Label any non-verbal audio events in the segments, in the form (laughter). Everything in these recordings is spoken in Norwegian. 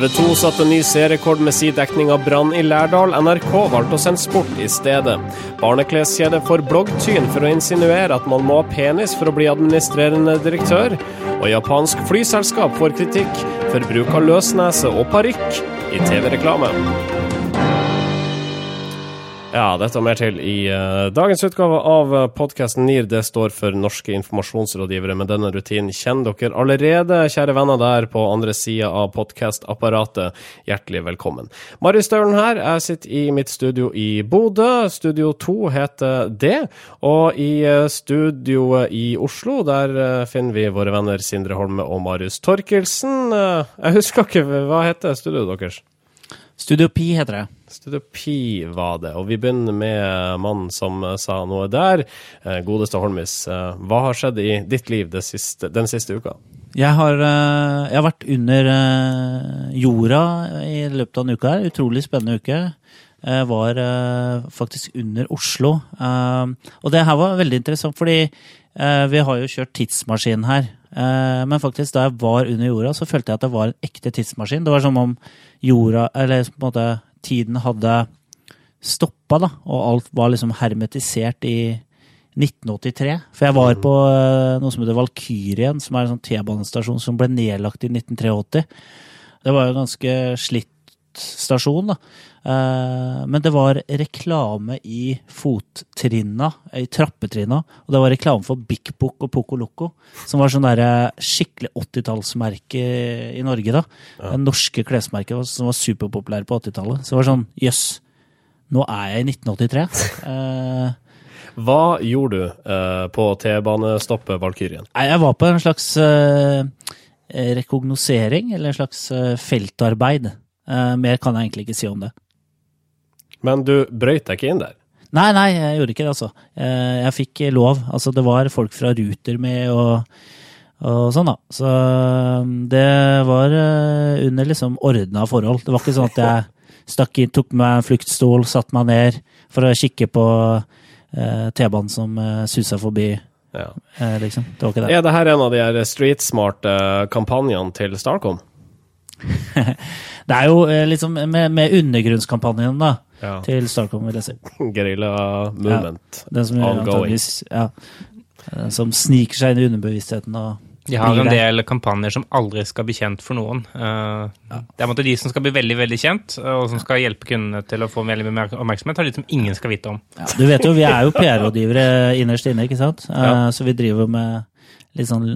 TV 2 satte ny seerrekord med sin dekning av brann i Lærdal. NRK valgte å sende sport i stedet. Barnekleskjede får bloggtyn for å insinuere at man må ha penis for å bli administrerende direktør. Og japansk flyselskap får kritikk for bruk av løsnese og parykk i TV-reklame. Ja, dette og mer til i uh, dagens utgave av podkasten NIR. Det står for Norske informasjonsrådgivere, men denne rutinen kjenner dere allerede, kjære venner der på andre sida av podkastapparatet. Hjertelig velkommen. Marius Staulen her. Jeg sitter i mitt studio i Bodø. Studio 2 heter det. Og i uh, studioet i Oslo, der finner vi våre venner Sindre Holme og Marius Torkelsen. jeg husker ikke, hva heter studioet deres? Studio Pi heter det. Studio Pi var det. Og vi begynner med mannen som sa noe der. Eh, godeste Holmis, eh, hva har skjedd i ditt liv siste, den siste uka? Jeg har, eh, jeg har, vært under jorda i løpet av en uke her. Utrolig spennende uke. Jeg var faktisk under Oslo. Og det her var veldig interessant, fordi vi har jo kjørt tidsmaskin her. Men faktisk da jeg var under jorda, så følte jeg at det var en ekte tidsmaskin. Det var som om jorda, eller på en måte tiden hadde stoppa, da, og alt var liksom hermetisert i 1983. For jeg var på uh, noe som heter Valkyrien, som er en sånn T-banestasjon som ble nedlagt i 1983. Det var jo en ganske slitt stasjon, da. Uh, men det var reklame i fottrinna, i trappetrinna. Og det var reklame for Bik Bok og Poco Loco, som var sånn skikkelig 80-tallsmerke i Norge, da. Ja. Det norske klesmerket som var superpopulære på 80-tallet. Så det var sånn jøss, nå er jeg i 1983. Uh, Hva gjorde du uh, på T-banestoppet Valkyrien? Jeg var på en slags rekognosering, eller en slags feltarbeid. mer kan jeg egentlig ikke si om det. Men du brøyt deg ikke inn der? Nei, nei, jeg gjorde ikke det, altså. Eh, jeg fikk lov. Altså, det var folk fra Ruter med og, og sånn, da. Så um, det var eh, under liksom ordna forhold. Det var ikke sånn at jeg stakk inn, tok meg en fluktstol, satte meg ned for å kikke på uh, T-banen som susa forbi. Ja. Liksom. Det var ikke det. Er det her en av de her street smart-kampanjene til Starcom? (laughs) det er jo liksom med, med undergrunnskampanjen, da ja. til Starcom, vil jeg si. (laughs) Guerrilla movement. Ja, den som, ongoing. Ja, som sniker seg inn i underbevisstheten. og de har en del kampanjer som aldri skal bli kjent for noen. Ja. Det er de som skal bli veldig veldig kjent, og som skal hjelpe kundene til å få veldig mye oppmerksomhet, har de som ingen skal vite om. Ja, du vet jo, Vi er jo (laughs) PR-rådgivere innerst inne, ikke sant? Ja. så vi driver med litt sånn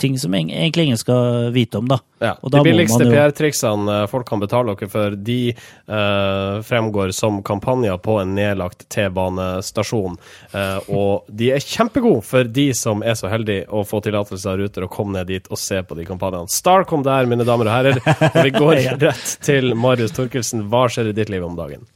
ting som egentlig ingen skal vite om, da. Ja, de billigste PR-triksene eh, folk kan betale dere for, de uh, fremgår som kampanjer på en nedlagt T-banestasjon. Uh, og de er kjempegode for de som er så heldige å få tillatelse av Ruter og komme ned dit og se på de kampanjene. Star kom der, mine damer og herrer. Og vi (laughs) går rett til Marius Torkelsen. Hva skjer i ditt liv om dagen?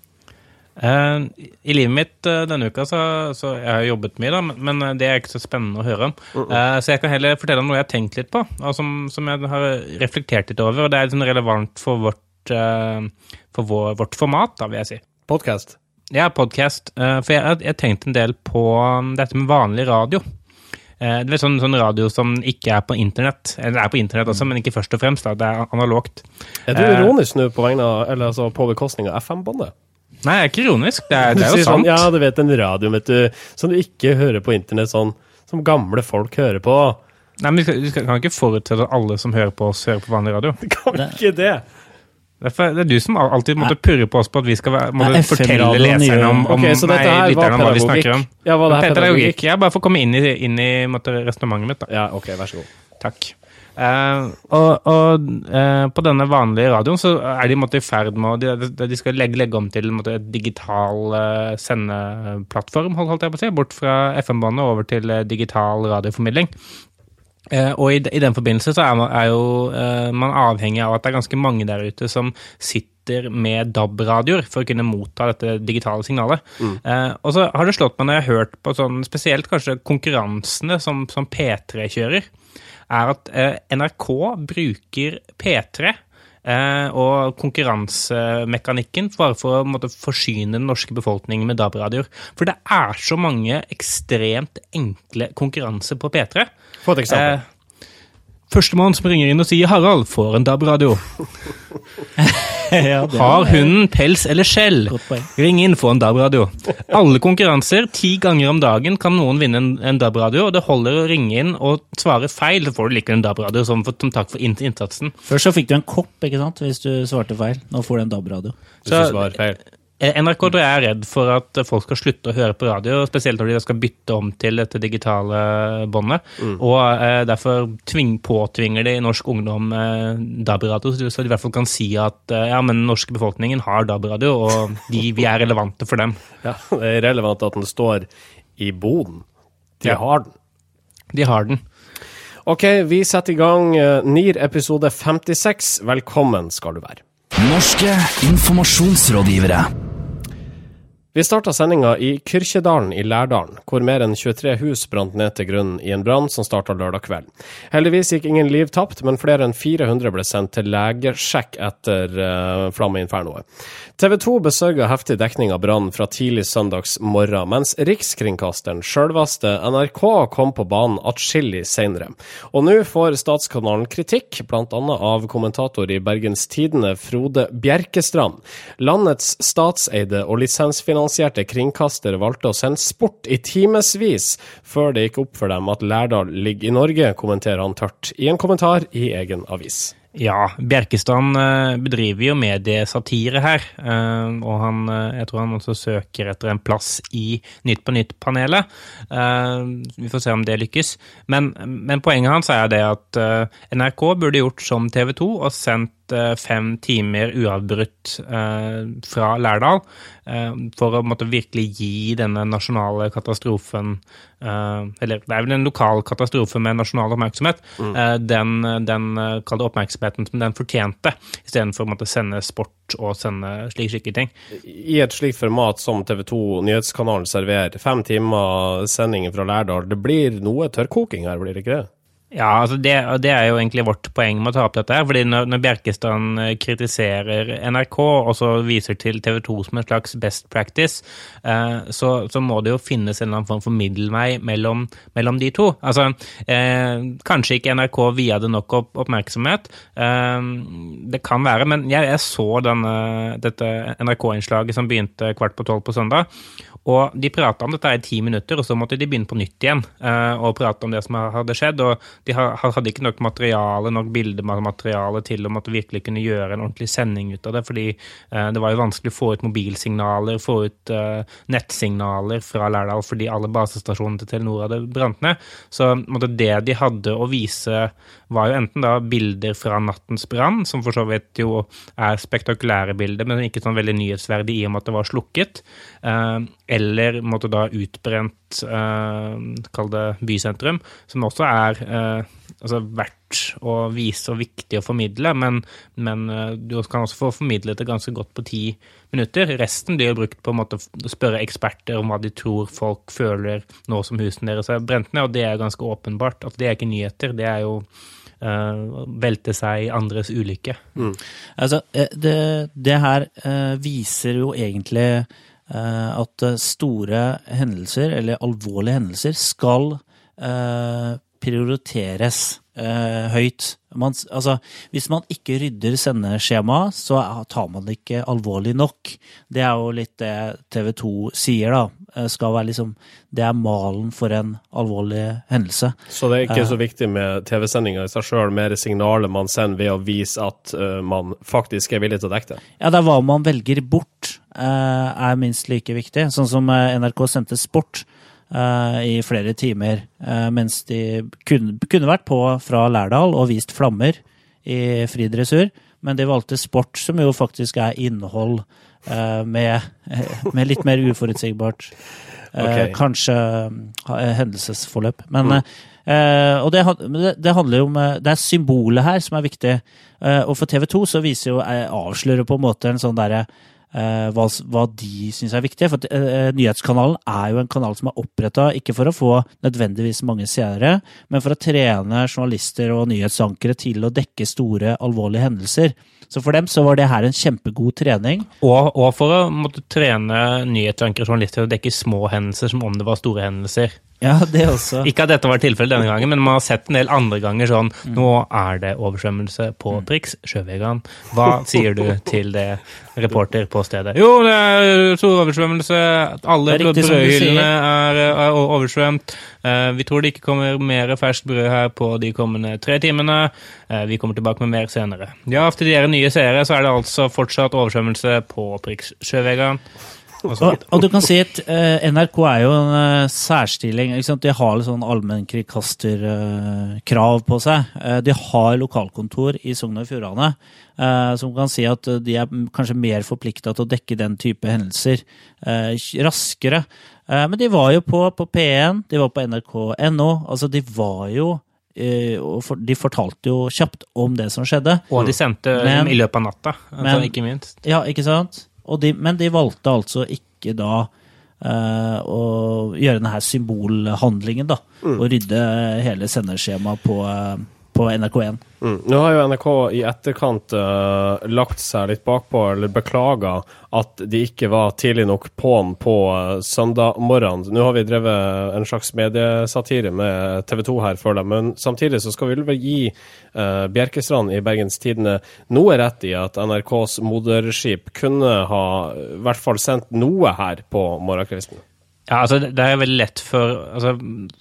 Uh, I livet mitt uh, denne uka så, så Jeg har jobbet mye, da, men, men eh, det er ikke så spennende å høre om. Uh, så jeg kan heller fortelle om noe jeg har tenkt litt på, og som, som jeg har reflektert litt over. Og det er litt sånn relevant for vårt, for vår, vårt format, da, vil jeg si. Podcast? Ja, podcast. for jeg har tenkt en del på um, dette med vanlig radio. Det er sånn, sånn, radio som ikke er på internett. Eller er på internett også, men ikke først og fremst. da, Det er analogt. Er du ironisk nå på, vegne eller altså på bekostning av FM-båndet? Nei, det er ikke ironisk. Det er, det er jo sånn, sant. ja, du vet en radio vet du, som du ikke hører på internett sånn som gamle folk hører på. Nei, men Vi, skal, kan ikke forutsette at alle som hører på oss, hører på vanlig radio. Kan ikke det? Det er, det er du som alltid måtte purre på oss på at vi skal måtte fortelle leserne om, om okay, nei, lytterne hva vi snakker om. Ja, hva det er pedagogikk? Jeg bare får komme inn i, inn i resonnementet mitt. da. Ja, ok, vær så god. Takk. Uh, og, og uh, på denne vanlige radioen så er de i ferd med å de, de skal legge, legge, om til måte, et digital uh, sendeplattform, holdt jeg på å si, bort fra FM-båndet over til digital radioformidling. og i, i, den forbindelse så er, man, er jo man avhengig av at det er ganske mange der ute som sitter med DAB-radioer for å kunne motta dette digitale signalet. Mm. og så har det slått meg når jeg har hørt på sånn spesielt kanskje konkurransene som, som P3 kjører er at eh, NRK bruker P3 eh, og konkurransemekanikken bare for å måtte, forsyne den norske befolkningen med DAB-radioer. For det er så mange ekstremt enkle konkurranser på P3. Få et eksempel. Eh, Førstemann som ringer inn og sier 'Harald', får en DAB-radio. (laughs) ja, Har hunden pels eller skjell? Ring inn, få en DAB-radio. Alle konkurranser, ti ganger om dagen, kan noen vinne en, en DAB-radio. og Det holder å ringe inn og svare feil, så får du likevel en DAB-radio som, som takk for innsatsen. Først så fikk du en kopp, ikke sant, hvis du svarte feil. Nå får du en DAB-radio. Hvis du svarer feil. Eh, NRK er redd for at folk skal slutte å høre på radio, spesielt når de skal bytte om til dette digitale båndet. Og eh, derfor tving, påtvinger de norsk ungdom eh, DAB-radio, så de i hvert fall kan si at eh, ja, men den norske befolkningen har DAB-radio, og de, vi er relevante for dem. (laughs) Ja, det er relevant at den står i boden. De Ja. har den. De har den. Ok, vi setter i gang eh, NIR episode 56. Velkommen skal du være. Norske informasjonsrådgivere. Vi starta sendinga i Kyrkjedalen i Lærdalen, hvor mer enn 23 hus brant ned til grunnen i en brann som starta lørdag kveld. Heldigvis gikk ingen liv tapt, men flere enn 400 ble sendt til legesjekk etter uh, flammeinfernoet. TV 2 besørga heftig dekning av brannen fra tidlig søndags morgen, mens Rikskringkasteren, sjølveste NRK, kom på banen atskillig seinere. Og nå får Statskanalen kritikk, bl.a. av kommentator i Bergens Tidende, Frode Bjerkestrand. Landets statseide og lisensfinansierte kringkaster valgte å sende sport i timevis før det gikk opp for dem at Lærdal ligger i Norge, kommenterer han tørt i en kommentar i egen avis. Ja, Bjerkestrand eh, bedriver jo mediesatire her. eh, Og han, eh, jeg tror han også søker etter en plass i Nytt på Nytt-panelet. Vi får se om det lykkes. Men, men poenget hans er det at NRK burde gjort som TV 2 og sendt fem timer uavbrutt eh, fra Lærdal. eh, For å måtte virkelig gi denne nasjonale katastrofen eh, Eller det er vel en lokal katastrofe med nasjonal oppmerksomhet. eh, Den, den eh, oppmerksomheten som den fortjente, istedenfor å måtte sende sport og sende slike skikkelig ting. I et slikt format som TV 2 Nyhetskanalen serverer, fem timer sending fra Lærdal, det blir noe tørrkoking her, blir det ikke det? Ja, altså det, det er jo egentlig vårt poeng med å ta opp dette. her, fordi Når, når Bjerkestrand eh, kritiserer NRK og så viser til TV 2 som en slags best practice, eh, så, så må det jo finnes en eller annen form for middelvei mellom, mellom de to. Altså, eh, Kanskje ikke NRK via det nok opp, oppmerksomhet. Eh, det kan være, men jeg, jeg så denne, dette NRK-innslaget som begynte kvart på tolv på søndag. Og de prata om dette i ti minutter, og så måtte de begynne på nytt igjen eh, og prate om det som hadde skjedd. Og de hadde ikke nok materiale, nok bildemateriale til å måtte virkelig kunne gjøre en ordentlig sending ut av det. Fordi eh, det var jo vanskelig å få ut mobilsignaler, få ut eh, nettsignaler fra Lærdal fordi alle basestasjonene til Telenor hadde brant ned. Så det de hadde å vise, var jo enten da bilder fra nattens brann, som for så vidt jo er spektakulære bilder, men ikke sånn veldig nyhetsverdig i og med at det var slukket. Eller måtte da utbrent, eh, kall det bysentrum, som også er eh, altså verdt å vise og viktig å formidle, men, men eh, du kan også få formidlet det ganske godt på ti minutter. Resten blir jo brukt på en måte å spørre eksperter om hva de tror folk føler nå som husene deres er brent ned, og det er ganske åpenbart at det er ikke nyheter, det er jo eh, velte seg i andres ulykke. Altså, eh, det, det her viser jo egentlig at eh, store hendelser, eller alvorlige hendelser, skal eh, prioriteres eh, høyt. Man, altså, hvis man ikke rydder sendeskjemaet, så tar man det ikke alvorlig nok. Det er jo litt det TV 2 sier, da. Eh, Skal være liksom, det er malen for en alvorlig hendelse. Så det er ikke så viktig med TV-sendinga i seg sjøl, mer signalet man sender ved å vise at eh, man faktisk er villig til å dekke det. Ja, det er hva man velger bort, eh, er minst like viktig. Sånn som eh, NRK sendte sport eh, i flere timer, eh, mens de kunne, kunne vært på fra Lærdal og vist flammer i fri dressur, men de valgte sport, som jo faktisk er innhold eh, med, (laughs) med litt mer uforutsigbart. Eh, Ok. Kanskje eh, hendelsesforløp. Men uh, Og det, det, handler jo om eh, Det er symbolet her som er viktig. Uh, og for TV 2 så viser jo eh, avslører på en måte en sånn derre eh, hva, hva de syns er viktig. For eh, Nyhetskanalen er jo en kanal som er oppretta ikke for å få nødvendigvis mange seere, men for å trene journalister og nyhetsankere til å dekke store, alvorlige hendelser. Så for dem så var det her en kjempegod trening. Og, og for å måtte trene nyhetsankere og journalister til å dekke små hendelser som om det var store hendelser. Ja, det også. (laughs) Ikke at dette var tilfellet denne gangen, men man har sett en del andre ganger sånn Nå er det oversvømmelse på Prix Sjøvegan. Hva (laughs) sier du til det, reporter på stedet? Jo, det er stor oversvømmelse. Alle brødhyllene er, er oversvømt. Eh, Vi tror det ikke kommer mer ferskt brød her på de kommende tre timene. Eh, Vi kommer tilbake med mer senere. Ja, til dere nye seere så er det altså fortsatt oversvømmelse på Prix Sjøvegan. Og Og, og du kan si at uh, NRK er jo en uh, særstilling. De har litt sånn allmennkringkasterkrav på seg. Eh, de har lokalkontor i Sogn og Fjordane som kan si at de er kanskje mer forplikta til å dekke den type hendelser raskere. Men de var jo på, på P1, de var på nrk.no. Altså, de var jo og De fortalte jo kjapt om det som skjedde. Og de sendte Men- i løpet av natta, altså, Men- ikke minst. Ja, ikke sant? Og de, men de valgte altså ikke da eh, å gjøre denne symbolhandlingen, da. Og rydde hele sendeskjemaet på, eh, på NRK1. Mm. Nå har jo NRK i etterkant uh, lagt seg litt bakpå, eller beklaga at de ikke var tidlig nok på'n på uh, søndag morgen. Nå har vi drevet en slags mediesatire med TV 2 her før dem, men samtidig så skal vi vel gi uh, Bjerkestrand i Bergens Tidende noe rett i at NRKs moderskip kunne ha i hvert fall sendt noe her på morgenkvisten. Ja, altså det er veldig lett for altså,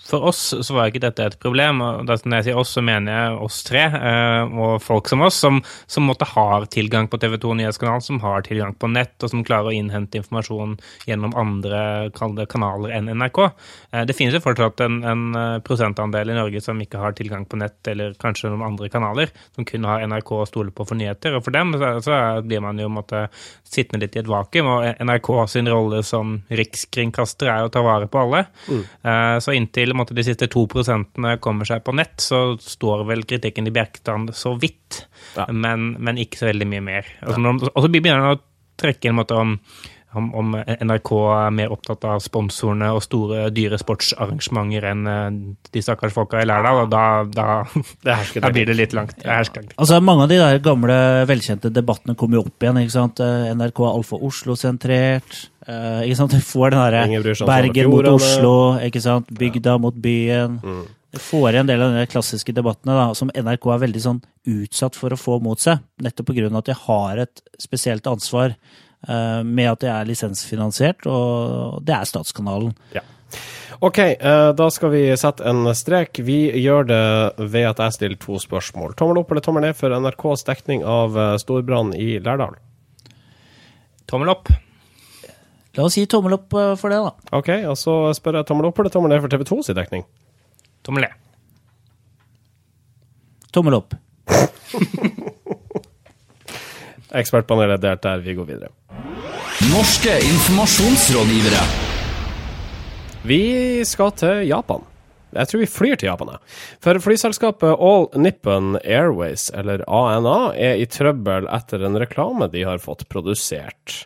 For oss så var ikke dette et problem. og Når jeg sier oss, så mener jeg oss tre, eh, og folk som oss, som, som måtte ha tilgang på TV 2 Nyhetskanal, som har tilgang på nett, og som klarer å innhente informasjon gjennom andre kanaler enn NRK. Eh, det finnes jo fortsatt en, en eh, prosentandel i Norge som ikke har tilgang på nett, eller kanskje noen andre kanaler, som kun har NRK å stole på for nyheter. Og for dem så, så blir man jo måtte, sittende litt i et vakuum, og NRK sin rolle som rikskringkaster er å ta vare på alle. Mm. Så inntil måtte, de siste to prosentene kommer seg på nett, så står vel kritikken i Bjerkestrand så vidt, Ja. men, men ikke så veldig mye mer. Altså, når- Og så begynner han å trekke en måte om om, om NRK er mer opptatt av sponsorene og store, dyre sportsarrangementer enn eh, de stakkars folka i Lærdal, og da, da, Det er da blir det litt langt. Det. Altså, mange av de der gamle, velkjente debattene kommer jo opp igjen. ikke sant? Eh, NRK er altfor Oslo-sentrert. Eh, ikke sant? Du får den derre Bergen mot. Oslo, ikke sant? bygda mot byen. Mm. Du får igjen en del av de klassiske debattene da, som NRK er veldig sånn utsatt for å få mot seg. Nettopp pga. at de har et spesielt ansvar uh, med at de er lisensfinansiert, og det er Statskanalen. Ja. OK, eh, da skal vi sette en strek. Vi gjør det ved at jeg stiller to spørsmål. Tommel opp eller tommel ned for NRKs dekning av storbrannen storbrann i Lærdal? Tommel opp. La oss gi tommel opp eh, for det, da. OK, og så spør jeg tommel opp eller tommel ned for TV 2 sin dekning? Tommel ned. Tommel opp. (laughs) Ekspertpanelet er delt der. Vi går videre. Norske informasjonsrådgivere. Vi skal til Japan. Jeg tror vi flyr til Japan, jeg. For flyselskapet All Nippon Airways, eller ANA, er i trøbbel etter en reklame de har fått produsert.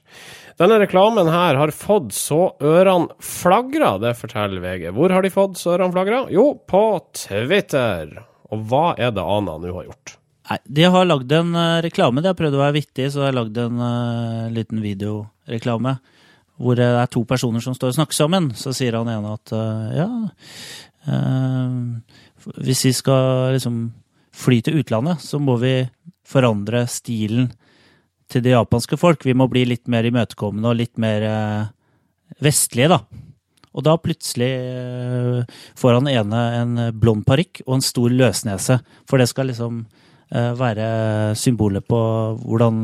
Denne reklamen her har fått så ørene flagra, det forteller VG. Hvor har de fått så ørene flagra? Jo, på Twitter. Og hva er det ANA nå har gjort? Nei, De har lagd en eh, reklame. De har prøvd å være vittige, så de har lagd en uh, liten videoreklame. Hvor det er to personer som står og snakker sammen. Så sier han ene at uh, ja uh, Hvis vi skal liksom fly til utlandet, så må vi forandre stilen til det japanske folk. Vi må bli litt mer imøtekommende og litt mer eh, vestlige, da. Og da plutselig eh, får han ene en blond parykk og en stor løsnese. For det skal liksom eh, være symbolet på hvordan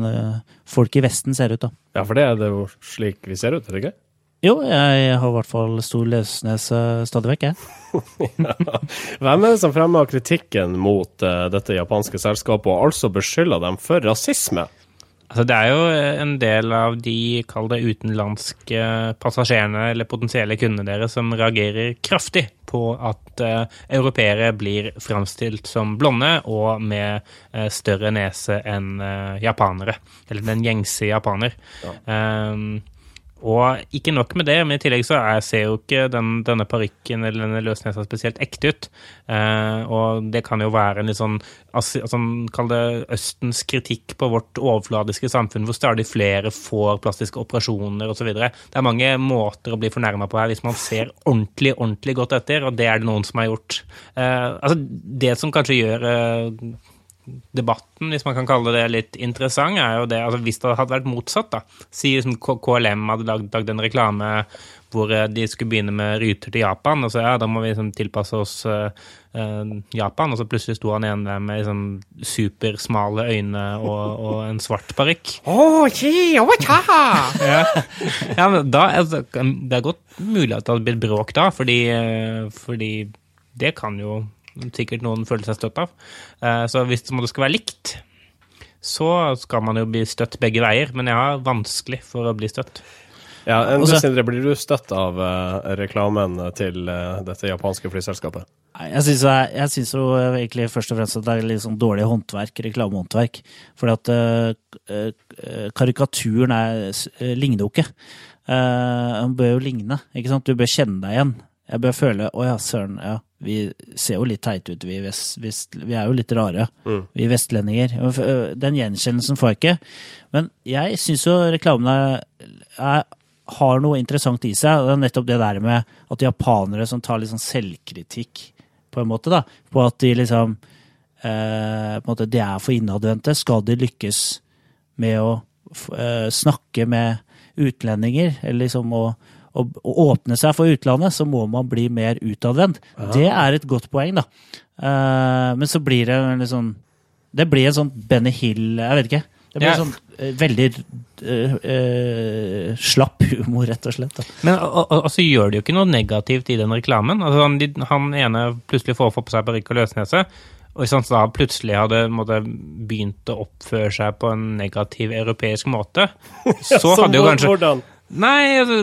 folk i Vesten ser ut, da. Ja, for det er det jo slik vi ser ut, er det ikke? Jo, jeg har i hvert fall stor løsnese stadig vekk, jeg. (laughs) Hvem er det som fremmer kritikken mot dette japanske selskapet, og altså beskylder dem for rasisme? Altså, det er jo en del av de, kall det utenlandske passasjerene eller potensielle kundene deres som reagerer kraftig på at uh, europeere blir framstilt som blonde og med uh, større nese enn uh, japanere. Eller den gjengse japaner. Um, Og ikke nok med det, men i tillegg så er, ser jo ikke den, denne parykken eller denne løsnesa spesielt ekte ut. Eh, og det kan jo være en litt sånn, sånn Kall det Østens kritikk på vårt overfladiske samfunn, hvor stadig flere får plastiske operasjoner osv. Det er mange måter å bli fornærma på her hvis man ser ordentlig, ordentlig godt etter, og det er det noen som har gjort. Eh, altså, det som kanskje gjør eh, debatten, hvis man kan kalle det litt interessant, er jo det altså Hvis det hadde vært motsatt, da. Si liksom KLM hadde lagd, lagd en reklame hvor eh, de skulle begynne med ruter til Japan, og så ja, da må vi liksom tilpasse oss eh, Japan, og så plutselig sto han igjen der med liksom supersmale øyne og, og en svart parykk. (laughs) ja. ja, men da altså, Det er godt mulig at det hadde blitt bråk da, fordi, fordi det kan jo sikkert noen føler seg støtt av. Eh, Så hvis det skal være likt, så skal man jo bli støtt begge veier, men jeg har vanskelig for å bli støtt. Ja, en Og så- Sindre, blir du støtt av eh, reklamen til eh, dette japanske flyselskapet? Nei, Jeg syns, jeg synes jo egentlig først og fremst at det er litt sånn dårlig håndverk, reklamehåndverk. Fordi at karikaturen er, ligner jo ikke. Uh, den bør jo ligne, ikke sant? Du bør kjenne deg igjen. Jeg bør føle å ja, søren, ja, vi ser jo litt teite ut, vi, vest, vest, vi er jo litt rare, vi vestlendinger. Den gjenkjennelsen får jeg ikke. Men jeg syns jo reklamene er har noe interessant i seg. Det er nettopp det der med at japanere som tar litt sånn selvkritikk, på en måte, da, på at de liksom eh, på en måte, De er for innadvendte. Skal de lykkes med å eh, snakke med utlendinger, eller liksom å, å, å åpne seg for utlandet, så må man bli mer utadvendt. Det er et godt poeng, da. Uh, men så blir det en sånn Det blir en sånn Benny Hill Jeg vet ikke. Det blir Ja. sånn uh, veldig uh, slapp humor, rett og slett. Da. Men og, og, så gjør det jo ikke noe negativt i den reklamen. Altså, han, de, han ene plutselig får få på seg parykk og løsnese, og hvis han da plutselig hadde måtte, begynt å oppføre seg på en negativ europeisk måte, (laughs) så hadde jo kanskje? Nei, altså,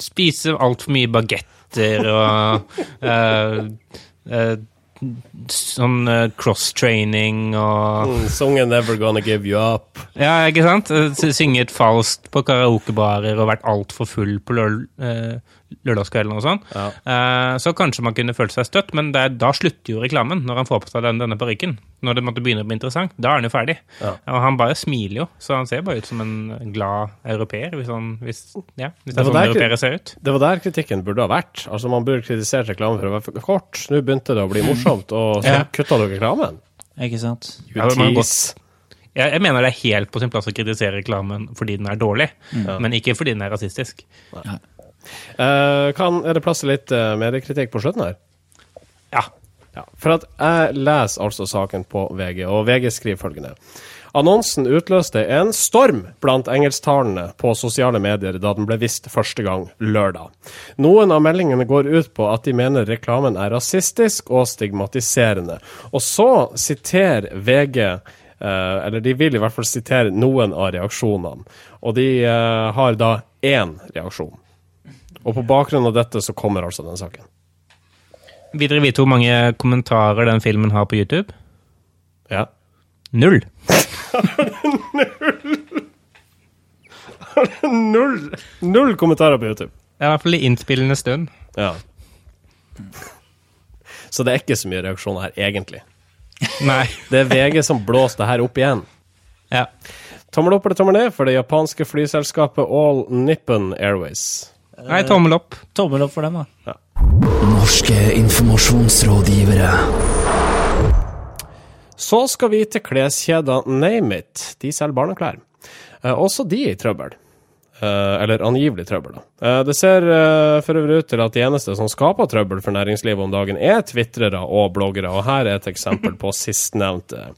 spise altfor mye bagetter og uh, (laughs) uh, Sånn eh, cross-training og Mm, Songen 'Never Gonna Give You Up'. Ja, ikke sant? Sy- Synget falskt på karaokebarer og vært altfor full på løl, lørdagskvelden og sånn. Ja. Eh, så kanskje man kunne følt seg støtt, men det er, da slutter jo reklamen når han får på seg den, denne parykken. Når det måtte begynne å bli interessant. Da er han jo ferdig. Ja. Og han bare smiler jo, så han ser bare ut som en glad europeer, hvis, han, hvis, ja, hvis det Det er sånn europeere ser ut. Det var der kritikken burde ha vært. Altså Man burde kritisert reklamen for å være for kort. Nå begynte det å bli morsomt, og så Ja. kutta dere reklamen. Ikke sant? You tease. Jeg, jeg mener det er helt på sin plass å kritisere reklamen fordi den er dårlig, men ikke fordi den er rasistisk. Eh, kan, er det plass til litt uh, mediekritikk på slutten her? Ja. Ja, for at jeg leser altså saken på VG, og VG skriver følgende. Annonsen utløste en storm blant engelsktalende på sosiale medier da den ble vist første gang lørdag. Noen av meldingene går ut på at de mener reklamen er rasistisk og stigmatiserende. Og så siterer VG eh, eller de vil i hvert fall sitere noen av reaksjonene. Og de eh, har da én reaksjon. Og på bakgrunn av dette så kommer altså den saken. Vil dere vite hvor mange kommentarer den filmen har på YouTube? Ja. Null. Null, null kommentarer på YouTube. Det er i hvert fall i innspillende stund. Ja. Så det er ikke så mye reaksjoner her, egentlig. Nei. Det er VG som blåser det her opp igjen. Ja. Tommel opp eller tommel ned for det japanske flyselskapet All Nippon Airways. Nei, tommel opp. Tommel opp for dem, da. Norske informasjonsrådgivere. Så skal vi til kleskjeda Name It. De selger barneklær. Eh, også de er i trøbbel. Eh, eller angivelig trøbbel, da. Eh, det ser eh, for øvrig ut til at de eneste som skaper trøbbel for næringslivet om dagen, er tvitrere og bloggere, og her er et eksempel på (laughs) sistnevnte.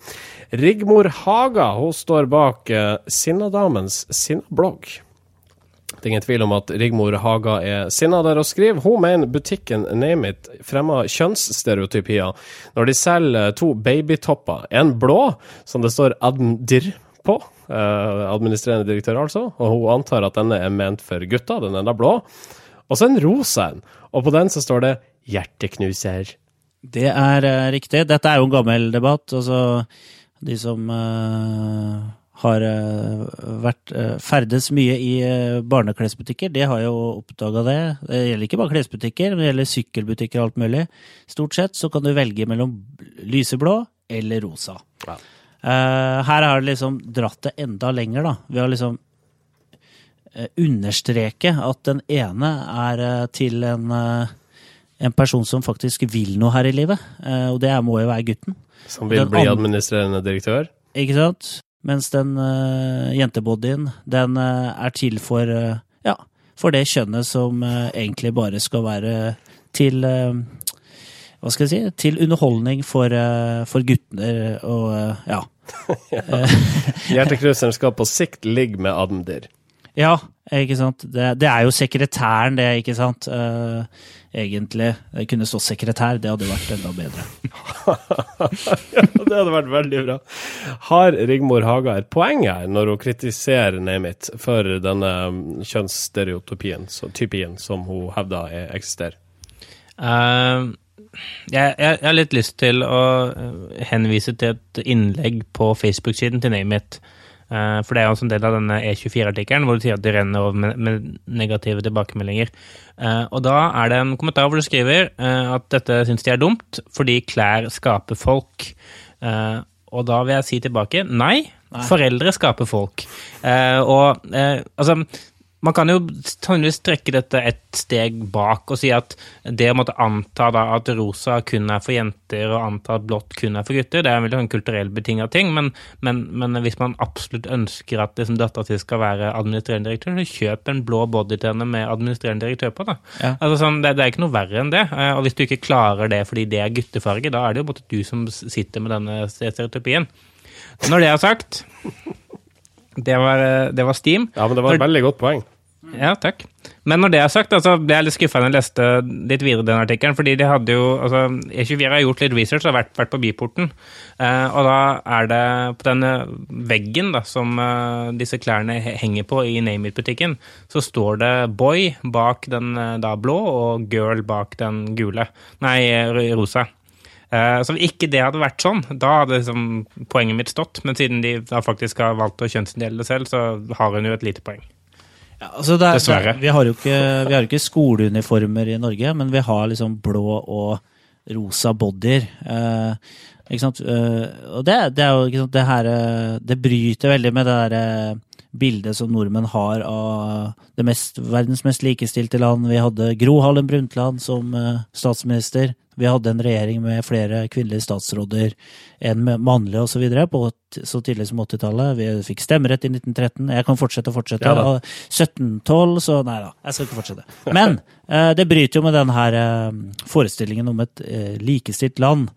Rigmor Haga hun står bak eh, Sinnadamens Sinnablogg. Det er ingen tvil om at Rigmor Haga er sinna der og skriver. Hun mener butikken Name It fremmer kjønnsstereotypier når de selger to babytopper. En blå, som det står Admdir på, eh, administrerende direktør altså, og hun antar at denne er ment for gutta, den enda blå. Og så en rosa en, og på den så står det Hjerteknuser. Det er eh, riktig. Dette er jo en gammel debatt. Altså, de som eh, har eh, vært eh, ferdes mye i eh, barneklesbutikker. Det har jeg jo oppdaga det. Det gjelder ikke bare klesbutikker, men det gjelder sykkelbutikker og alt mulig. Stort sett så kan du velge mellom lyseblå eller rosa. Ja. Her har det liksom dratt det enda lenger, da. Vi har liksom understreke at den ene er til en, en person som faktisk vil noe her i livet, og det må jo være gutten. Som vil bli administrerende direktør. Ikke sant? Mens den uh, jentebodyen, den uh, er til for uh, ja, for det kjønnet som egentlig bare skal være til Hva skal jeg si? Til underholdning for, for gutter og ja. (laughs) ja. (laughs) Hjertekrysseren skal på sikt ligge med Admdir. Ja, ikke sant. Det, det er jo sekretæren, det, ikke sant. Uh, egentlig. Det kunne stått sekretær, det hadde vært enda bedre. (laughs) ja, det hadde vært veldig bra. Har Rigmor Haga et poeng her når hun kritiserer Name for denne um, kjønnsstereotypien så, typien som hun hevder er- eksisterer? Uh, jeg, jeg, jeg har litt lyst til å eh, henvise til et innlegg på Facebook-siden til Nameit. Uh, for det er også en del av denne E24-artikkelen hvor du sier at de renner over med, med negative tilbakemeldinger. Eh, og da er det en kommentar hvor du skriver eh, at dette syns de er dumt fordi klær skaper folk. Eh, og da vil jeg si tilbake nei, foreldre skaper folk. Eh, og eh, altså man kan jo trekke dette et steg bak og si at det å måtte anta da at rosa kun er for jenter og anta at blått kun er for gutter, det er en veldig sånn kulturell betinga ting, men, men, men hvis man absolutt ønsker at liksom, dattera si skal være administrerende direktør, så kjøp en blå body til henne med administrerende direktør på. da. Ja. Altså, sånn, det, det er ikke noe verre enn det. eh, Og hvis du ikke klarer det fordi det er guttefarge, da er det jo både du som sitter med denne stereotypien. Når det er sagt det var, eh, det var Steam. Ja, men det var et veldig godt poeng. Ja, takk. Men når det er sagt, altså, ble jeg litt skuffa da jeg leste litt videre den artikkelen. fordi de hadde jo, altså, E24 har gjort litt research, har vært, vært på Byporten. Eh, og da er det på denne veggen da, som eh, disse klærne henger på i Name It-butikken, så står det boy bak den eh, da blå og girl bak den gule. Nei, eh, rosa. Eh, Så ikke det hadde vært sånn, da hadde liksom poenget mitt stått. Men siden de da faktisk har valgt å kjønnsinndelte det selv, så har hun jo et lite poeng. Ja, altså det er, Dessverre. Det, vi har jo ikke, vi har jo ikke skoleuniformer i Norge, men vi har liksom blå og rosa bodyer. Eh, ikke sant? Eh, og det, det er jo det her eh, Det bryter veldig med det der eh, bildet som nordmenn har av det mest, verdens mest likestilte land. Vi hadde Gro Harlem Brundtland som statsminister. Vi hadde en regjering med flere kvinnelige statsråder enn mannlig osv. på så tidlig som 80-tallet. Vi fikk stemmerett i 1913. Jeg kan fortsette og fortsette. Ja da. 1712, så nei da, jeg skal ikke fortsette. Men det bryter jo med den her forestillingen om et likestilt land.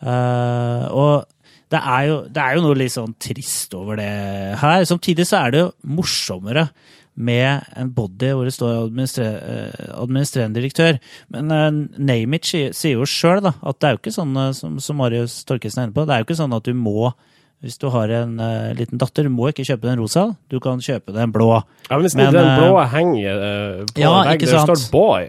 Eh, og det er, jo, det er jo noe litt sånn trist over det her. Samtidig så er det jo morsommere med en body hvor det står administre, uh, administrerende direktør. Men uh, Nameit sier sier jo sjøl at det er jo ikke sånn eh, som, som Marius Torkesen er inne på, det er jo ikke sånn at du må hvis du har en uh, liten datter, du må ikke kjøpe den rosa, du kan kjøpe den blå. Ja, men hvis Men, den eh, blå henger uh, på ja, veggen, der står boy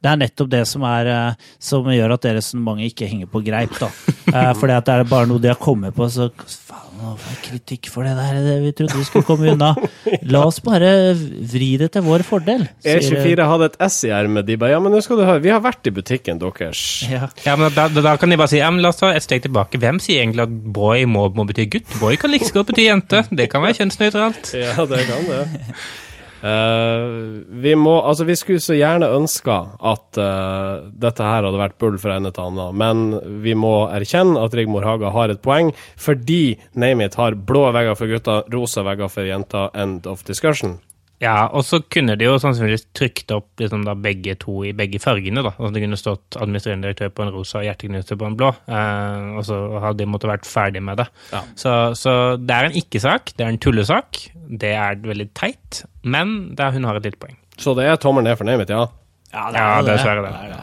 Det er nettopp det som, er, eh, som gjør at det resonnementet ikke henger på greip. da. Eh, Fordi at det er bare noe de har kommet på, så faen, hva er kritikk for det der? Det vi trodde vi skulle komme unna. (laughs) La oss bare vri det til vår fordel. sier- E24 hadde et S i ermet. De bare Ja, men nå skal du høre, vi har vært i butikken deres. Ja. Ja, men da, da, da kan de bare si ja, men la oss ta et steg tilbake. Hvem sier egentlig at boy må, må bety gutt? Boy kan like liksom godt bety jente. Det kan være kjønnsnøytralt. Ja, det kan det. (laughs) Eh, vi må Altså, vi skulle så gjerne ønska at uh, dette her hadde vært bull fra ende til annen, men vi må erkjenne at Rigmor Haga har et poeng, fordi Namit har blå vegger for gutta, rosa vegger for jenta. End of discussion. Ja, og så kunne de jo sannsynligvis trykt opp liksom da begge to i begge fargene. da. Altså Det kunne stått administrerende direktør på en rosa og hjerteknuser på en blå. Eh, og så hadde de måttet vært ferdig med det. Ja. Så, så det er en ikke-sak. Det er en tullesak. Det er veldig teit, men det er, hun har et lite poeng. Så det er tommelen ned for Name It, ja. Ja, Ja, jo dessverre det. er det.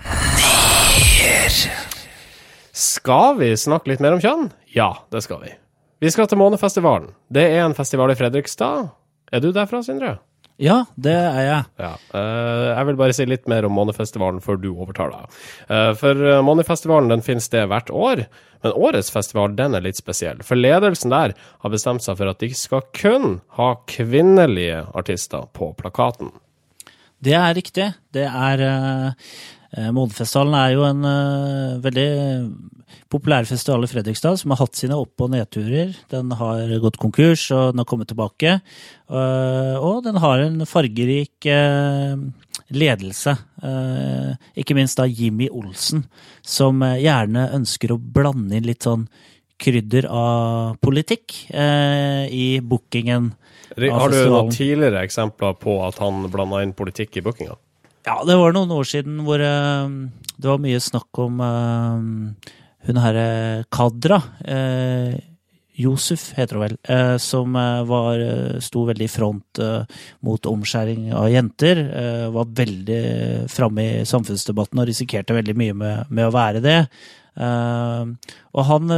Skal vi snakke litt mer om kjønn? Ja, det skal vi. Vi skal til Månefestivalen. Det er en festival i Fredrikstad. Er du derfra, Sindre? Ja, det er jeg. Ja. eh, jeg vil bare si litt mer om Månefestivalen før du overtar deg. Eh, for uh, Månefestivalen den finner sted hvert år, men årets festival den er litt spesiell. For ledelsen der har bestemt seg for at de skal kun ha kvinnelige artister på plakaten. Det er riktig. Det er Månefestivalen er jo en veldig populær festival i Fredrikstad som har hatt sine opp- og nedturer. Den har gått konkurs, og den har kommet tilbake. Uh, og den har en fargerik ledelse. ikke minst da Jimmy Olsen, som gjerne ønsker å blande inn litt sånn krydder av politikk i bookingen. Har du noen tidligere eksempler på at han blanda inn politikk i bookinga? Ja, det var noen år siden hvor uh, det var mye snakk om uh, hun herre Kadra. eh, Josef heter hun vel, som var, sto veldig i front mot omskjæring av jenter. var veldig framme i samfunnsdebatten og risikerte veldig mye med, med å være det. og han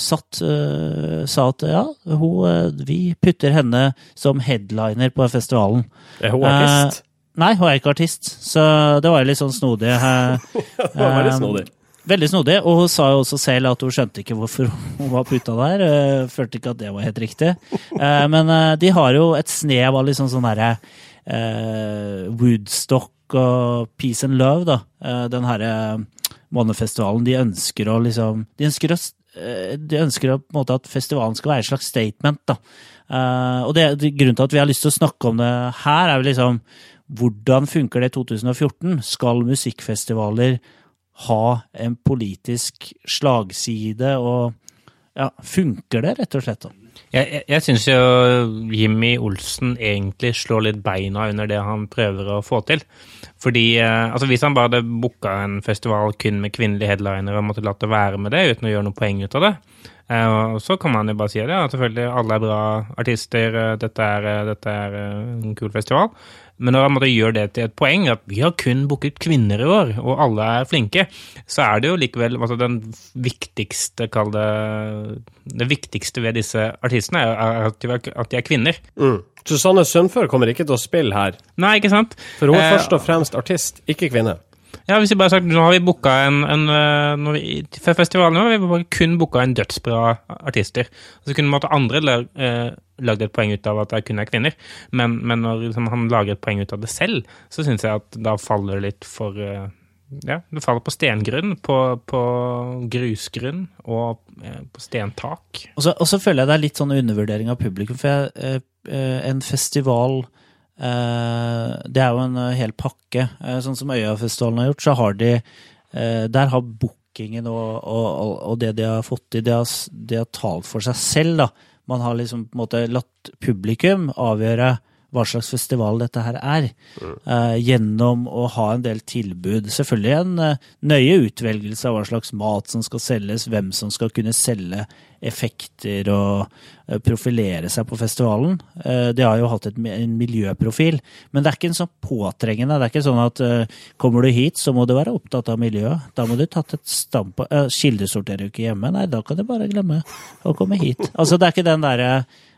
satt, sa at ja, hun, vi putter henne som headliner på festivalen. Er hun artist? Nei, hun er ikke artist, så det var jo litt sånn snodig. (laughs) det var veldig snodig. Veldig snodig, og hun sa jo også selv at hun skjønte ikke hvorfor hun var putta der. Følte ikke at det var helt riktig. Men de har jo et snev av liksom sånn derre Woodstock og Peace and Love, da. Den herre månefestivalen. De ønsker å liksom De ønsker å de ønsker på en måte at festivalen skal være et slags statement. da. og det, Grunnen til at vi har lyst til å snakke om det her, er jo liksom hvordan funker det i 2014? Skal musikkfestivaler ha en politisk slagside, og ja, funker det, rett og slett? Jeg, jeg, jeg syns jo Jimmy Olsen egentlig slår litt beina under det han prøver å få til. Fordi eh, altså Hvis han bare hadde booka en festival kun med kvinnelige headlinere og måtte latt det være med det uten å gjøre noe poeng ut av det, eh, så kan man jo bare si det. ja, selvfølgelig, alle er bra artister, eh, dette er, dette er en kul festival. Men når man gjør det til et poeng, at vi har kun booket kvinner i år, og alle er flinke, så er det jo likevel altså den viktigste, kall det Det viktigste ved disse artistene er at de, er kvinner. Mm. Susanne Sundfør kommer ikke til å spille her. Nei, ikke sant? For hun er eh, først og fremst artist, ikke kvinne. Ja, hvis vi bare sagt, Nå har vi booka en, en vi, For festivalen har vi bare kun booka en dødsbra artister. Så kunne måtte andre eh, lagd et poeng ut av at det kun er kvinner. Men, men når liksom, han lager et poeng ut av det selv, så syns jeg at da faller det litt for eh, ja, det faller på stengrunn, på, på grusgrunn og eh, på stentak. Og så, og så, føler jeg det er litt sånn undervurdering av publikum. For jeg, eh, eh en festival eh, Det er jo en eh, hel pakke. sånn som Øyafestivalen har gjort, så har de Der har bookingen og, og, og, det de har fått til, det de har talt for seg selv, da. Man har liksom på en måte latt publikum avgjøre hva slags festival dette her er, uh, gjennom å ha en del tilbud. Selvfølgelig en uh, nøye utvelgelse av hva slags mat som skal selges, hvem som skal kunne selge effekter og uh, profilere seg på festivalen. de har jo hatt et, en miljøprofil, men det er ikke en sånn påtrengende. Det er ikke sånn at kommer du hit, så må du være opptatt av miljøet. Da må du tatt et standpunkt Kildesorterer du ikke hjemme? Nei, da kan du bare glemme å komme hit. Altså, det er ikke den derre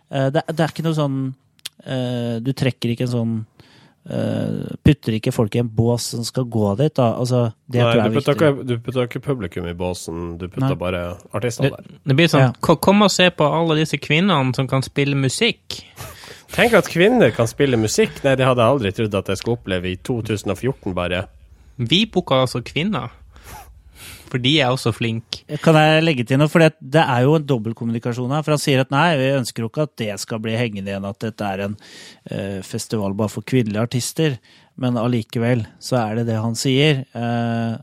det, det er ikke noe sånn du trekker ikke en sånn uh, Putter ikke folk i en bås som skal gå dit, da. Altså, det Nei, du putter, ikke, du putter ikke publikum i båsen, du putter Nei. bare artistene der. Det, blir sånn ja. Kom og se på alle disse kvinnene som kan spille musikk. Tenk at kvinner kan spille musikk! Nei, det hadde jeg aldri trodd at jeg skulle oppleve i 2014, bare. Vi booka altså kvinner. For de er også flinke. Kan jeg legge til noe? For det er jo en dobbeltkommunikasjon her. For han sier at nei, vi ønsker jo ikke at det skal bli hengende igjen, at dette er en uh, festival bare for kvinnelige artister. Men allikevel så er det det han sier. Uh,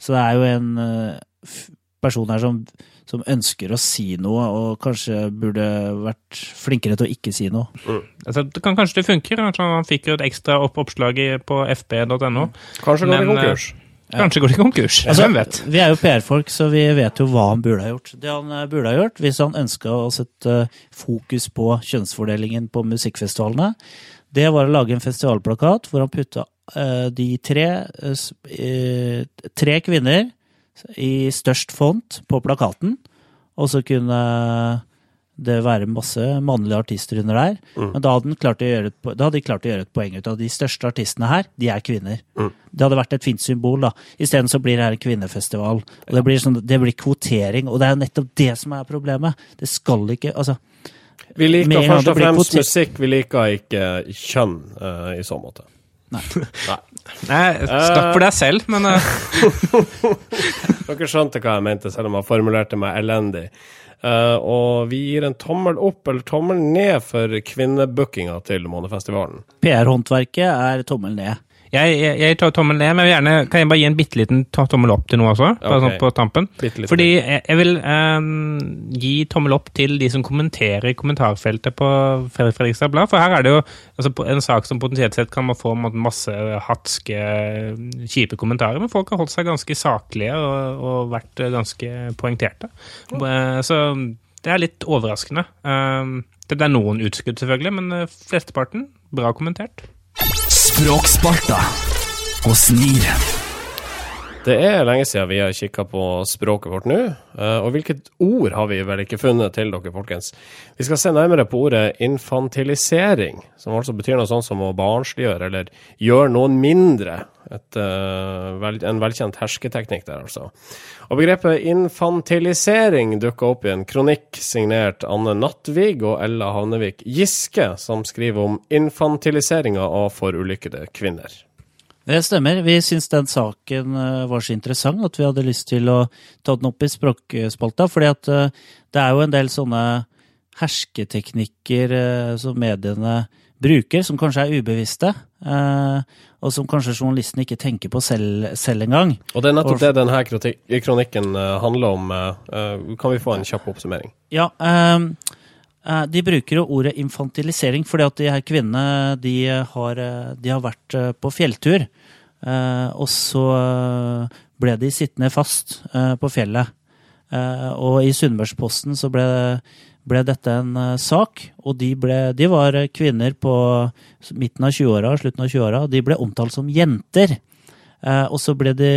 så det er jo en uh, person her som, som, ønsker å si noe, og kanskje burde vært flinkere til å ikke si noe. Mm. Altså, det kan kanskje det funker. Han fikk jo et ekstra opp oppslag på fb.no. Kanskje går det konkurs. Kanskje går det konkurs. Altså, Hvem vet? Vi er jo PR-folk, så vi vet jo hva han burde ha gjort. Det han eh, burde ha gjort, hvis han ønska å sette eh, fokus på kjønnsfordelingen på musikkfestivalene, det var å lage en festivalplakat hvor han putta uh, de tre tre kvinner i størst font på plakaten, og så kunne det være masse mannlige artister under der. Men da hadde, et, da hadde de klart å gjøre et poeng ut av de største artistene her, de er kvinner. Det hadde vært et fint symbol, da. Isteden så blir det her en kvinnefestival. Og det blir, sånn, det blir kvotering, og det er nettopp det som er problemet. Det skal ikke Altså, Vi liker først og fremst musikk, vi liker ikke kjønn uh, i så måte. Nei. Nei. Nei, snakk for deg selv, men eh, (laughs) Dere skjønte hva jeg mente, selv om jeg formulerte meg elendig. Uh, og vi gir en tommel opp eller tommel ned for kvinnebookinga til Månefestivalen. PR-håndverket er tommel ned. Jeg, jeg, jeg tar tommel ned, men jeg gjerne, kan jeg bare gi en bitte liten tommel opp til noe også? Bare Ok. sånn på tampen? Fordi jeg, vil um, gi tommel opp til de som kommenterer i kommentarfeltet på Fredrik Fredrikstad Blad. For her er det jo altså, en sak som potensielt sett kan man få masse hatske, kjipe kommentarer, men folk har holdt seg ganske saklige og, og vært ganske poengterte. Eh, Så det er litt overraskende. Um, Det er noen utskudd, selvfølgelig, men eh, flesteparten bra kommentert. Språksparta og snir. Det er lenge siden vi har kikka på språket vårt nå. eh, Og hvilket ord har vi vel ikke funnet til dere, folkens? Vi skal se nærmere på ordet infantilisering, som altså betyr noe sånt som å barnsliggjøre eller gjøre noen mindre. Et, eh, en velkjent hersketeknikk der, altså. Og begrepet infantilisering dukka opp i en kronikk signert Anne Nattvig og Ella Havnevik Giske, som skriver om infantiliseringa av forulykkede kvinner. Det stemmer. Vi syns den saken eh, var så interessant at vi hadde lyst til å ta den opp i språkspalta. fordi at eh, det er jo en del sånne hersketeknikker eh, som mediene bruker, som kanskje er ubevisste. Og som kanskje journalisten ikke tenker på selv, selv engang. Og det er nettopp det denne kronikken handler om. kan vi få en kjapp oppsummering? Ja, eh, de bruker jo ordet infantilisering fordi at de her kvinnene de har, de har vært på fjelltur. Eh, og så eh, ble de sittende fast eh, på fjellet. Eh, og i Sunnmørsposten så ble, ble dette en sak, og de, ble, de var kvinner på midten av 20-åra, slutten av 20-åra, og de ble omtalt som jenter. Eh, og så ble de,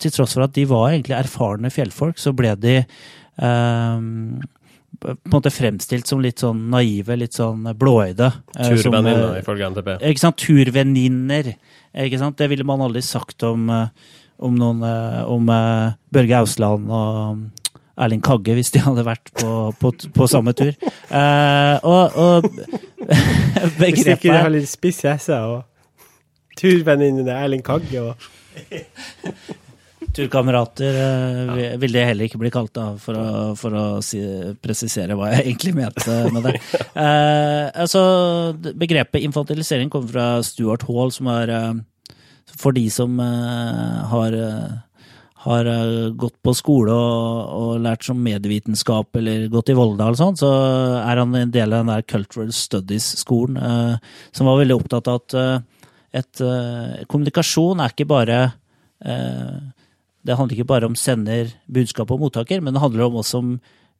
til tross for at de var egentlig erfarne fjellfolk, så ble de eh, på en måte fremstilt som litt sånn naive, litt sånn blåøyde. Turvenninner, ifølge NTB. Ikke sant? Turvenninner. Ikke sant? Det ville man aldri sagt om, eh, om noen eh, Om eh, Børge Ausland og mm, Erling Kagge, hvis de hadde vært på, på, på samme tur. Uh, og, og (laughs) begrepet litt spiss hesse og turvenninnene Erling Kagge og (laughs) Turkamerater eh, vil- vil det heller ikke bli kalt, da, for å, for å si, presisere hva jeg (laughs) egentlig mente med det. (laughs) Eh, altså, begrepet infantilisering kommer fra Stuart Hall, som er eh, For de som eh, har har gått på skole og, og lært som medievitenskap eller gått i Volda eller sånt, så er han en del av den der Cultural Studies-skolen, eh, som var veldig opptatt av at eh, et, eh, kommunikasjon er ikke bare det handler ikke bare om sender, budskap og mottaker, men det handler også om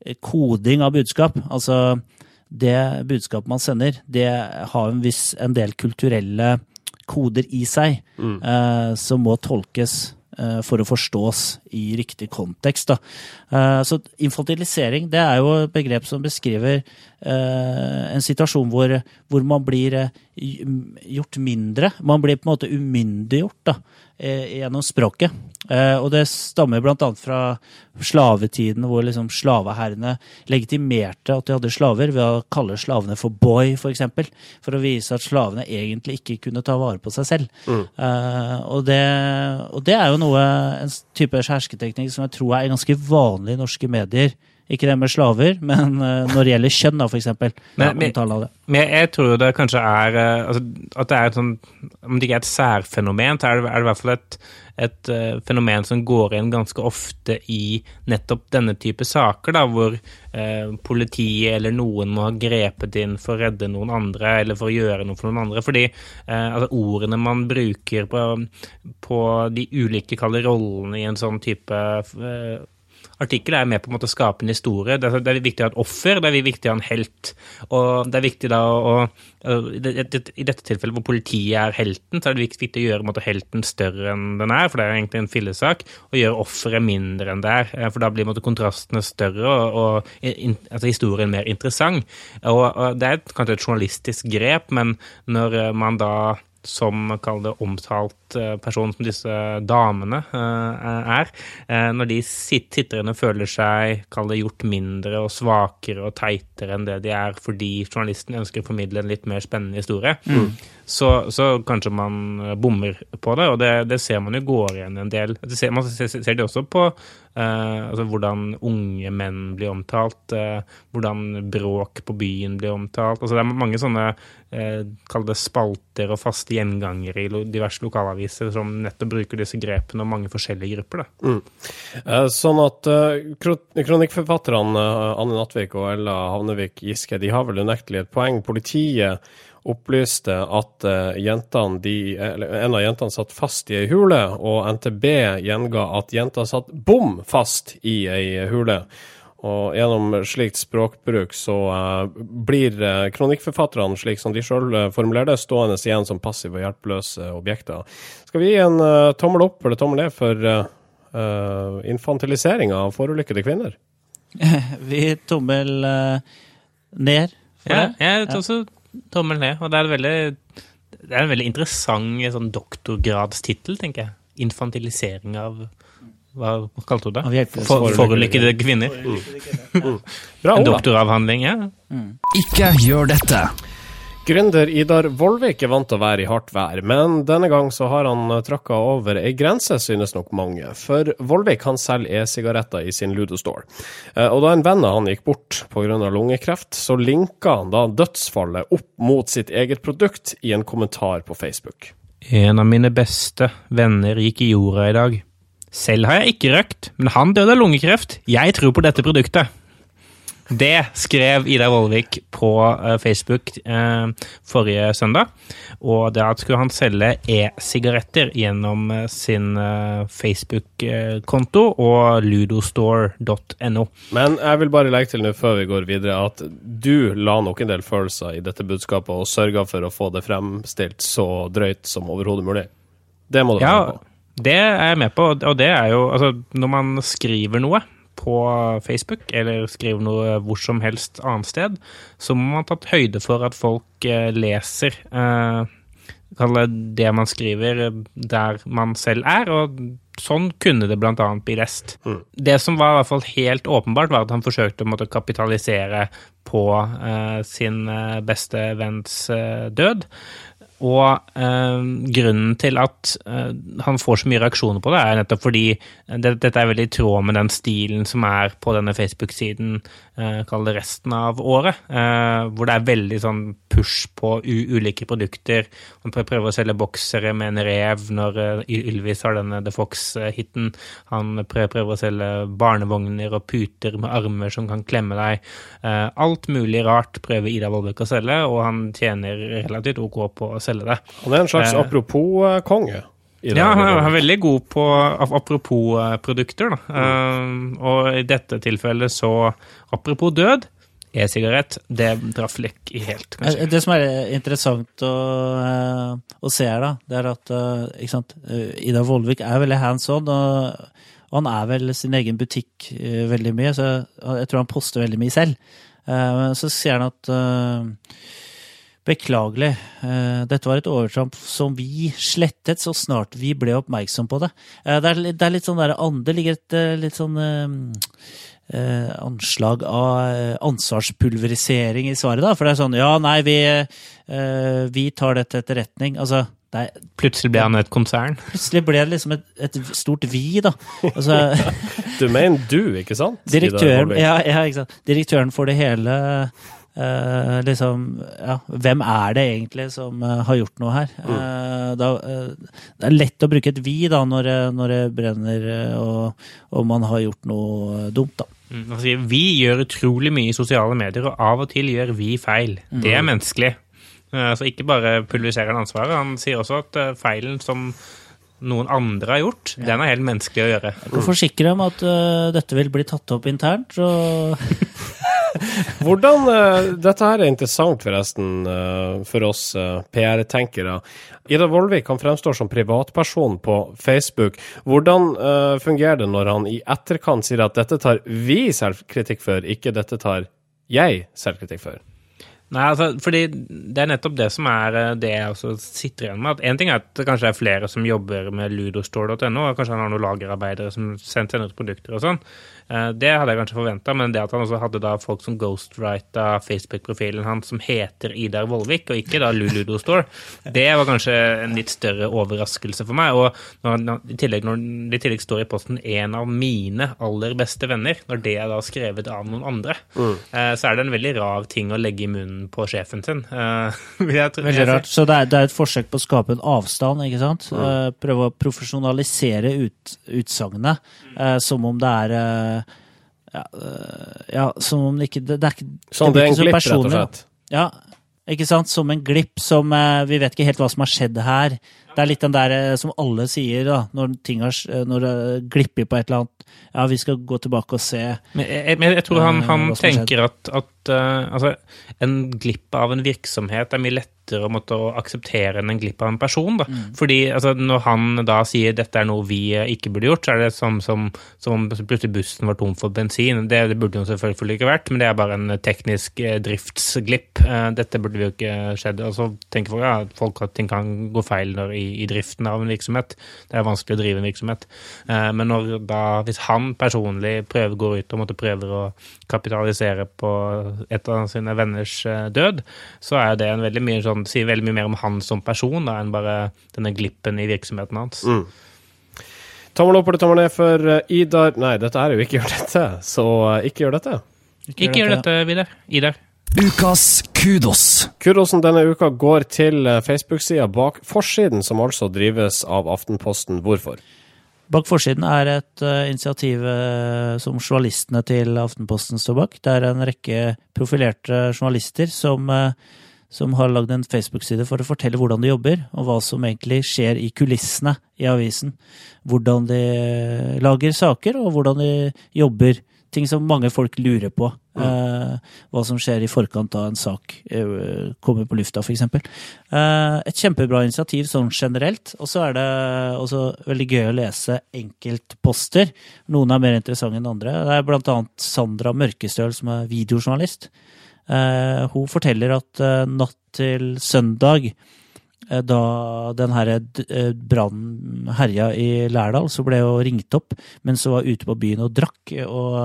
eh, koding av budskap. Altså, det budskapet man sender, det har en, viss, en del kulturelle koder i seg, eh, som må tolkes eh, for å forstås i riktig kontekst. Eh, så infantilisering det er jo et begrep som beskriver eh, en situasjon hvor, hvor man blir eh, gjort mindre. Man blir på en måte umyndiggjort da, gjennom språket. Eh, og det stammer annet fra slavetiden, hvor liksom slaveherrene legitimerte at de hadde slaver ved å kalle slavene for boy, for eksempel, for å vise at slavene egentlig ikke kunne ta vare på seg selv. Eh, og, det, og det er jo noe, en type hersketeknikk som jeg tror er ganske vanlig i norske medier. Ikke det med slaver, men eh, når det gjelder kjønn, da, eksempel. Men- Ja. Men jeg, tror det kanskje er eh, altså, At det er et sånn Om det ikke er et særfenomen, så er det, er det i hvert fall et, et uh, fenomen som går igjen ganske ofte i nettopp denne type saker, da, hvor uh, politiet eller noen må ha grepet inn for å redde noen andre, eller for å gjøre noe for noen andre. Fordi uh, altså, ordene man bruker på, på de ulike kaller rollene i en sånn type eh, artikkel er med på en måte å skape en historie. Det er, viktig å ha et offer, det er viktig å ha en helt. Og det er viktig da å I dette tilfellet hvor politiet er helten, så er det viktig å gjøre måte, helten større enn den er, for det er egentlig en fillesak, og gjøre offeret mindre enn det er. eh, For da blir måte, kontrastene større og, og in, altså, historien mer interessant. Og, og det er kanskje et journalistisk grep, men når eh, man da som kall det omtalt person som disse damene eh, er. Eh, Når de og føler seg kall det gjort mindre og svakere og teitere enn det de er fordi journalisten ønsker å formidle en litt mer spennende historie, så, så kanskje man eh, bommer på det. Og det, det ser man jo går igjen en del. Det ser, man ser, ser det også på Uh, altså hvordan unge menn blir omtalt, uh, hvordan bråk på byen blir omtalt. Altså det er mange sånne uh, kall det spalter og faste gjengangere i lo diverse lokalaviser som nettopp bruker disse grepene og mange forskjellige grupper. Da. Eh, Sånn at eh, kronikkforfatterne eh, Anne Nattvik og Ella Havnevik Giske de har vel unektelig et poeng. Politiet opplyste at jentene, de, en av jentene satt fast i ei hule, og NTB gjenga at jenta satt bom fast i ei hule. Og gjennom slikt språkbruk så eh, blir eh, kronikkforfatterne, slik som de sjøl formulerer det, stående igjen som passive og hjelpeløse objekter. Skal vi gi en eh, tommel opp eller tommel ned for uh, infantiliseringa av forulykkede kvinner? (laughs) Vi tommel eh, ned for Ja, det. jeg tar også tommel ned. Og det er, veldig, det er en veldig interessant sånn doktorgradstittel, tenker jeg. Infantilisering av Hva kalte du det? For, forulykkede kvinner. Bra, En doktoravhandling, ja. Ikke gjør dette. Gründer Idar Vollvik er vant til å være i hardt vær, men denne gang så har han tråkka over ei grense, synes nok mange. For Vollvik han selger e-sigaretter i sin Ludo Store. Eh, Og da en venn av han gikk bort pga. lungekreft, så linka han da dødsfallet opp mot sitt eget produkt i en kommentar på Facebook. En av mine beste venner gikk i jorda i dag. Selv har jeg ikke røkt, men han døde av lungekreft. Jeg tror på dette produktet. Det skrev Ida Vollvik på eh, Facebook eh, forrige søndag. Og da skulle han selge e-sigaretter gjennom eh, sin Facebook-konto og ludostore.no. Men jeg vil bare legge til nå før vi går videre, at du la nok en del følelser i dette budskapet og sørga for å få det fremstilt så drøyt som overhodet mulig. Det må du være med på. Det er jeg med på, og det er jo altså Når man skriver noe på Facebook, eller skriver noe hvor som helst annet sted, så må man ha tatt høyde for at folk eh, leser eh, det man skriver eh, der man selv er, og sånn kunne det annet bli lest. Det som var i hvert fall helt åpenbart, var at han forsøkte å måtte kapitalisere på eh, sin eh, beste venns eh, død. Og eh, grunnen til at eh, han får så mye reaksjoner på det, er nettopp fordi det, dette er veldig i tråd med den stilen som er på denne Facebook-siden, eh, kall det resten av året, eh, hvor det er veldig sånn push på ulike produkter. Han prøver å selge boksere med en rev når eh, Ylvis har denne The Fox-hiten. Han prø- prøver å selge barnevogner og puter med armer som kan klemme deg. Eh, alt mulig rart prøver Ida Vollbekk å selge, og han tjener relativt OK på å selge det. Han er en slags Eh, apropos-konge. i Ja, han er, veldig god på apropos eh, produkter, da. Eh, og i dette tilfellet så apropos død. E-sigarett, det traff lekk i helt, kanskje. Eh, Det som er interessant å, eh, å se her, da, det er at eh, ikke sant? eh, Ida Vollvik er veldig hands on, og, og han er vel sin egen butikk eh, veldig mye, så jeg tror han poster veldig mye selv. Eh, Men så sier han at eh, Beklagelig. eh, Dette var et overtramp som vi slettet så snart vi ble oppmerksom på det. Eh, Det er, det er litt sånn der Det ligger et eh, litt sånn eh, anslag av ansvarspulverisering i svaret, da. For det er sånn Ja, nei, vi, eh, vi tar dette til etterretning. Altså, det er, Plutselig ble han et konsern. plutselig ble det liksom et, et stort vi, da. Altså, (laughs) Du mener du, ikke sant? Direktøren, ja, ja, ikke sant? direktøren for det hele eh, liksom, ja, Hvem er det egentlig som eh, har gjort noe her? Eh, da, eh, det er lett å bruke et vi da, når, når det brenner og, og man har gjort noe dumt. da. Mm, Altså, vi gjør utrolig mye i sosiale medier, og av og til gjør vi feil. Det er menneskelig. Eh, Så ikke bare pulveriserer han ansvaret, han sier også at feilen som noen andre har gjort, den er helt menneskelig å gjøre. Jeg kan forsikre om at dette vil bli tatt opp internt. Og (laughs) Hvordan uh, Dette her er interessant, forresten, uh, for oss uh, PR-tenkere. Ida Vollvik han fremstår som privatperson på Facebook. Hvordan eh, fungerer det når han i etterkant sier at dette tar vi selvkritikk for, ikke dette tar jeg selvkritikk for? Nei, altså, fordi Det er nettopp det som er eh, det jeg også sitter igjen med. at En ting er at det kanskje er flere som jobber med ludostore.no, og kanskje han har noen lagerarbeidere som sender ut produkter og sånn. Eh, Det hadde jeg kanskje forventa, men det at han også hadde da folk som ghostwrita Facebook-profilen hans som heter Idar Vollvik, og ikke da Luludo Store, (laughs) det var kanskje en litt større overraskelse for meg. Og når, i tillegg, når det i tillegg står i posten 'en av mine aller beste venner', når det er da skrevet av noen andre, mm. så er det en veldig rar ting å legge i munnen på sjefen sin. Eh, (laughs) Veldig rart. Så det er, det er et forsøk på å skape en avstand, ikke sant? Mm. Prøve å profesjonalisere ut, utsagnet eh, som om det er eh, ja, eh, ja, som om det ikke Det, det er ikke Sånn, det er en glipp, rett og slett. Ja, ikke sant? Som en glipp som eh, Vi vet ikke helt hva som har skjedd her. Det er litt den der eh, som alle sier, da, når ting har eh, Når det glipper på et eller annet Ja, vi skal gå tilbake og se. Men jeg, men jeg tror han, Eh, han tenker at, at uh, altså, en glipp av en virksomhet er mye lettere å måtte akseptere enn en glipp av en person. Da. Mm. Fordi altså, Når han da sier dette er noe vi ikke burde gjort, så er det som, som, som om plutselig bussen var tom for bensin. Det, det burde jo selvfølgelig ikke vært, men det er bare en teknisk eh, driftsglipp. Uh, dette burde jo ikke skjedd. Og så tenker folk ja, folk at ting kan gå feil når, i, i driften av en virksomhet. Det er vanskelig å drive en virksomhet. Eh, men når da, hvis han personlig prøver, går ut og måtte prøver å kapitalisere på et av sine venners eh, død, så er det en veldig mye sånn, sier veldig mye mer om han som person da, enn bare denne glippen i virksomheten hans. Tommel opp eller tommel ned for eh, Idar Nei, dette er jo ikke gjør dette, så ikke gjør dette. Ikke gjør dette, Vidar. Idar. Ukas kudos. Kudosen denne uka går til eh, Facebook-sida bak forsiden, som altså drives av Aftenposten. Hvorfor? Bak forsiden er et uh, initiativ eh, som journalistene til Aftenposten står bak. Det er en rekke profilerte journalister som, uh, som har lagd en Facebook-side for å fortelle hvordan de jobber, og hva som egentlig skjer i kulissene i avisen. Hvordan de lager saker, og hvordan de jobber. Ting som mange folk lurer på. Eh, hva som skjer i forkant av en sak eh, kommer på lufta, f.eks. Eh, et kjempebra initiativ sånn generelt. Og så er det også veldig gøy å lese enkeltposter. Noen er mer interessante enn andre. Det er blant annet Sandra Mørkestøl, som er videojournalist. Eh, hun forteller at natt til søndag, da den her eh, brannen herja i Lærdal, så ble hun ringt opp mens hun var ute på byen og drakk og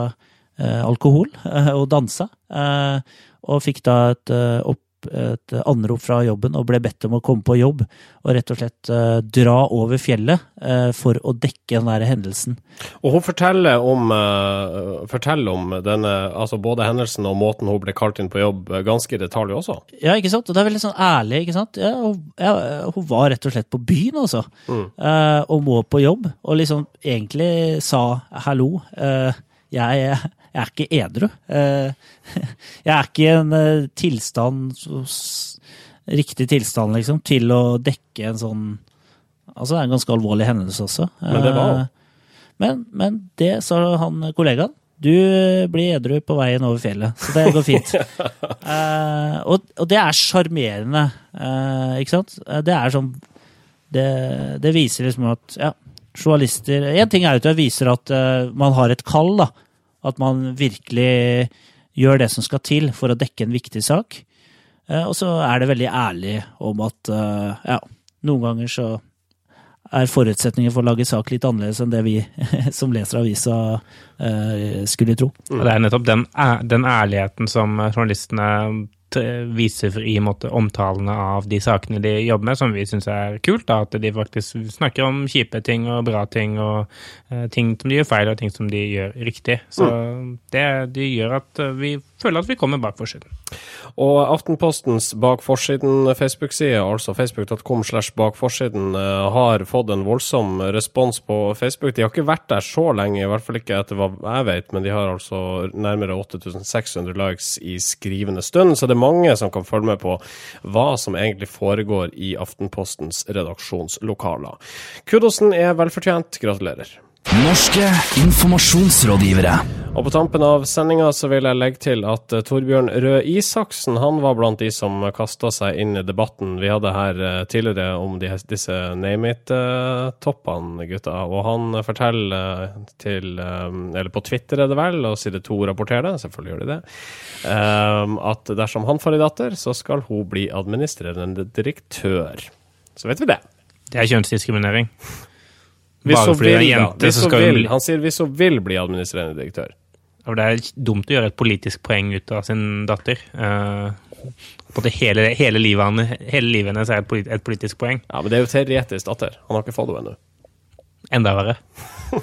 eh, alkohol (laughs) eh, og dansa. Eh, og fikk da et, eh, opp, et anrop fra jobben og ble bedt om å komme på jobb og rett og slett uh, dra over fjellet uh, for å dekke den der hendelsen. Og hun forteller om, uh, forteller om denne, altså både hendelsen og måten hun ble kalt inn på jobb, ganske i detalj også. Ja, ikke sant? Og det er veldig sånn ærlig, ikke sant? Ja, hun, ja, hun var rett og slett på byen, altså. Eh, og må på jobb. Og liksom egentlig sa hallo, jeg, jeg er ikke edru. Eh, (laughs) jeg er ikke i en eh, tilstand, riktig tilstand, liksom, til å dekke en sånn Altså, det er en ganske alvorlig hendelse også. Men det var. Eh, men, men det sa han kollegaen. Du blir edru på veien over fjellet, så det går fint. (laughs) Eh, og, og det er sjarmerende, ikke sant? Det er sånn det, det viser liksom at ja, journalister En ting er jo at det viser at man har et kall, da. At man virkelig gjør det som skal til for å dekke en viktig sak. Eh, og så er det veldig ærlig om at eh, ja, noen ganger så er forutsetninger for å lage sak litt annerledes enn det vi (laughs) som leser avisa eh, skulle tro. Det er nettopp den, den ærligheten som journalistene viser i en måte, omtalene av de sakene de jobber med, som vi syns er kult. Da, at de faktisk snakker om kjipe ting og bra ting, og uh, ting som de gjør feil, og ting som de gjør riktig. Så det det, gjør at eh, vi føler at vi kommer bak forsiden. Og Aftenpostens Bak forsiden Facebook-side, altså facebook.com slash bak forsiden, eh, har fått en voldsom respons på Facebook. De har ikke vært der så lenge, i hvert fall ikke etter hva jeg vet, men de har altså nærmere 8600 likes i skrivende stund, så det er mange som kan følge med på hva som egentlig foregår i Aftenpostens redaksjonslokaler. Kudosen er velfortjent. Gratulerer. Norske informasjonsrådgivere. Og på tampen av sendinga så vil jeg legge til at uh, Torbjørn Røe Isaksen han var blant de som kasta seg inn i debatten vi hadde her uh, tidligere om de, disse name it-toppene, gutta. Og han forteller uh, til Eller på Twitter er det vel, og side to rapporterer det, selvfølgelig gjør de det, at dersom han får ei datter, så skal hun bli administrerende direktør. Så vet vi det. Det er kjønnsdiskriminering. Hvis Bare hun fordi er vil, da. jente, Hvis så hun skal vil. hun Han sier hvis hun vil bli administrerende direktør. Og det er dumt å gjøre et politisk poeng ut av sin datter. Eh, på en måte hele, hele, livet, han- hele livet hennes er et, polit, et politisk poeng. Ja, men det er jo Terjetis datter. Han har ikke fått henne ennå. Enda verre. (laughs)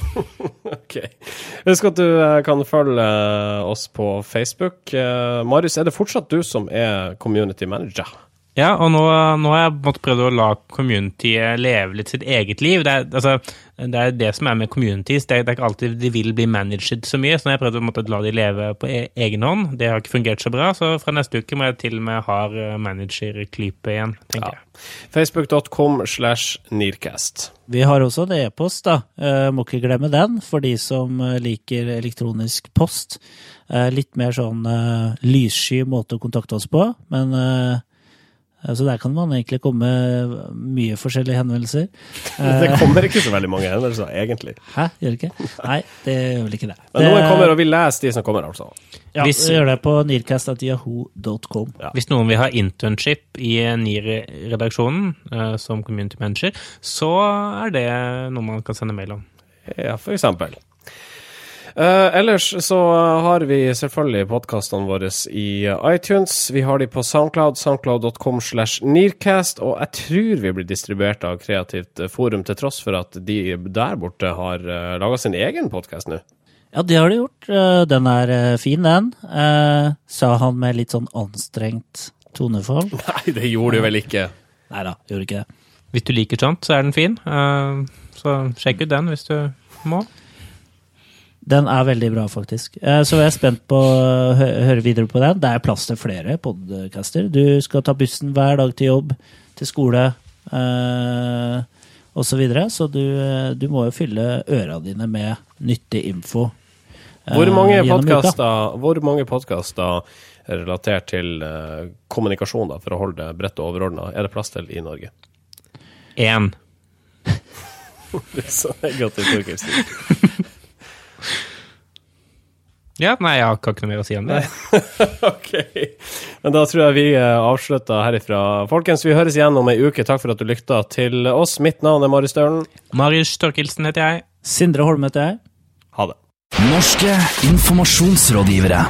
Ok. Husk at du eh, kan følge eh, oss på Facebook. Eh, Marius, er det fortsatt du som er community manager? Ja, og nå, nå har jeg på en måte prøvd å la communityet leve litt sitt eget liv. Det er, altså, det er det som er med communities. Det er, det er ikke alltid de vil bli managed så mye, så har jeg prøvd å måte, la de leve på e egen hånd. Det har ikke fungert så bra, så fra neste uke må jeg til og med ha managerklype manager-klype igjen, tenker jeg. Facebook.com slash Nearcast. Vi har også en e-post, da. Eh, må ikke glemme den, for de som eh, liker elektronisk post. Eh, litt mer sånn eh, lyssky måte å kontakte oss på, men eh, så der kan man egentlig komme mye forskjellige henvendelser. (laughs) Det kommer ikke så veldig mange henvendelser, egentlig. Hæ, gjør det ikke? Nei, det gjør vel ikke det. Men noen kommer, og vi leser de som kommer, altså. Ja, Hvis- vi gjør det på nearcast.yahoo.com. Ja. Hvis noen vil ha internship i NIR-redaksjonen eh, som community manager, så er det noe man kan sende mail om. Ja, for eksempel. Eh, ellers så har vi selvfølgelig podkastene våre i iTunes. Vi har de på Soundcloud, soundcloud.com slash Nearcast, og jeg tror vi blir distribuert av Kreativt Forum, til tross for at de der borte har uh, laga sin egen podkast nå. Ja, det har de gjort. Eh, Den er eh, fin, den. Eh, sa han med litt sånn anstrengt tonefall. (laughs) Nei, det gjorde du vel ikke? Nei da, gjorde ikke det. Hvis du liker sånt, så er den fin. Eh, så sjekk ut den hvis du må. Den er veldig bra, faktisk. Eh, Så jeg er spent på å høre videre på den. Det er plass til flere podcaster. Du skal ta bussen hver dag til jobb, til skole eh, osv. Så, videre. så du, eh, du må jo fylle øra dine med nyttig info. eh, Hvor mange podcaster, Hvor mange relatert til eh, kommunikasjon, da, for å holde det bredt og overordna, er det plass til i Norge? Én. (laughs) Det er så negativt, Kristin. Ja, nei, jeg har ikke noe mer å si om det. (laughs) Ok, men da tror jeg vi eh, avslutter herifra. Folkens, vi høres igjen om ei uke. Takk for at du lykta til oss. Mitt navn er Marius Stølen. Marius Torkelsen heter jeg. Sindre Holm heter jeg. Ha det. Norske informasjonsrådgivere.